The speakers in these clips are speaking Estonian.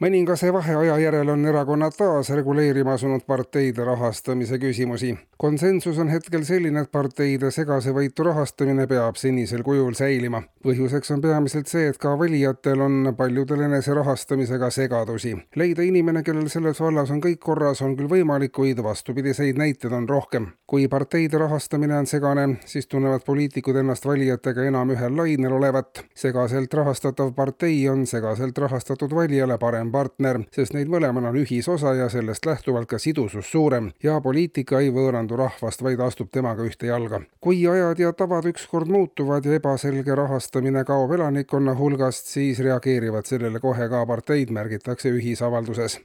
mõningase vaheaja järel on erakonnad taas reguleerima asunud parteide rahastamise küsimusi. konsensus on hetkel selline, et parteide segase-võitu rahastamine peab senisel kujul säilima. põhjuseks on peamiselt see, et ka valijatel on paljudel enese rahastamisega segadusi. leida inimene, kellel selles vallas on kõik korras, on küll võimalik, kuid vastupidiseid näiteid on rohkem. kui parteide rahastamine on segane, siis tunnevad poliitikud ennast valijatega enam ühel lainel olevat. segaselt rahastatav partei on segaselt rahastatud valijale parem parem partner, sest neil mõlemal on ühisosa ja sellest lähtuvalt ka sidusus suurem ja poliitika ei võõrandu rahvast, vaid astub temaga ühte jalga. kui ajad ja tavad ükskord muutuvad ja ebaselge rahastamine kaob elanikkonna hulgast, siis reageerivad sellele kohe ka parteid, märgitakse ühisavalduses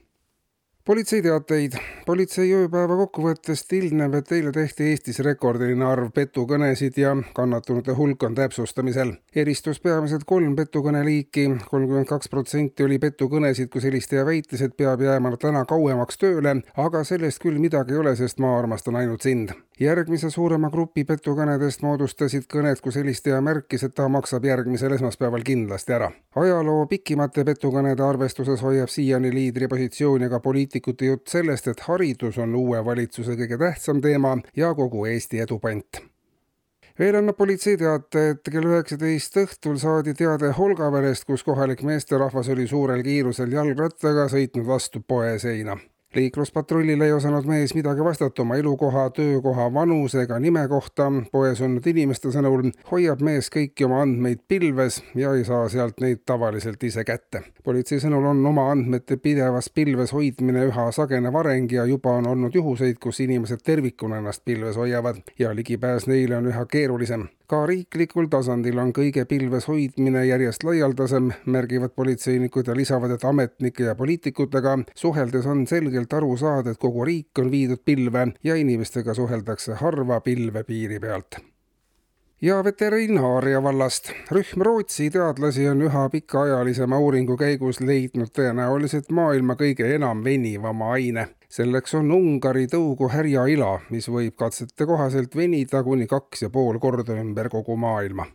politseiteateid. politsei ööpäeva kokkuvõttest ilmneb, et eile tehti Eestis rekordiline arv petukõnesid ja kannatunute hulk on täpsustamisel. eristus peamiselt kolm petukõne liiki, kolmkümmend kaks protsenti oli petukõnesid, kus helistaja väitis, et peab jääma täna kauemaks tööle, aga sellest küll midagi ei ole, sest ma armastan ainult sind järgmise suurema grupi petukõnedest moodustasid kõned, kus helistaja märkis, et ta maksab järgmisel esmaspäeval kindlasti ära. ajaloo pikimate petukõnede arvestuses hoiab siiani liidripositsiooni ka poliitikute jutt sellest, et haridus on uue valitsuse kõige tähtsam teema ja kogu Eesti edu pant veel annab politsei teate, et kell üheksateist õhtul saadi teade Holgaverest, kus kohalik meesterahvas oli suurel kiirusel jalgrattaga sõitnud vastu poe seina liikluspatrullile ei osanud mees midagi vastata oma elukoha, töökoha, vanuse ega nime kohta. poes olnud inimeste sõnul hoiab mees kõiki oma andmeid pilves ja ei saa sealt neid tavaliselt ise kätte. politsei sõnul on oma andmete pidevas pilves hoidmine üha sagenev areng ja juba on olnud juhuseid, kus inimesed tervikuna ennast pilves hoiavad ja ligipääs neile on üha keerulisem ka riiklikul tasandil on kõige pilves hoidmine järjest laialdasem, märgivad politseinikud ja lisavad, et ametnike ja poliitikutega suheldes on selgelt aru saada, et kogu riik on viidud pilve ja inimestega suheldakse harva pilve piiri pealt ja veterinaaria vallast. rühm Rootsi teadlasi on üha pikaajalisema uuringu käigus leidnud tõenäoliselt maailma kõige enam venivama aine selleks on Ungari tõugu härjaila, mis võib katsete kohaselt venida kuni kaks ja pool korda ümber kogu maailma.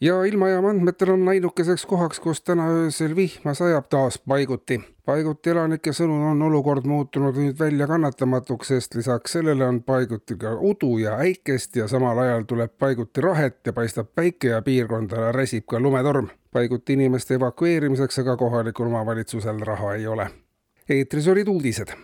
Ja ilmajaama andmetel on ainukeseks kohaks, kus täna öösel vihma sajab taas paiguti. paiguti elanike sõnul on olukord muutunud nüüd väljakannatamatuks, sest lisaks sellele on paiguti ka udu ja äikest ja samal ajal tuleb paiguti rahet ja paistab päike ja piirkonda räsib ka lumetorm. paiguti inimeste evakueerimiseks aga kohalikul omavalitsusel raha ei ole. eetris olid uudised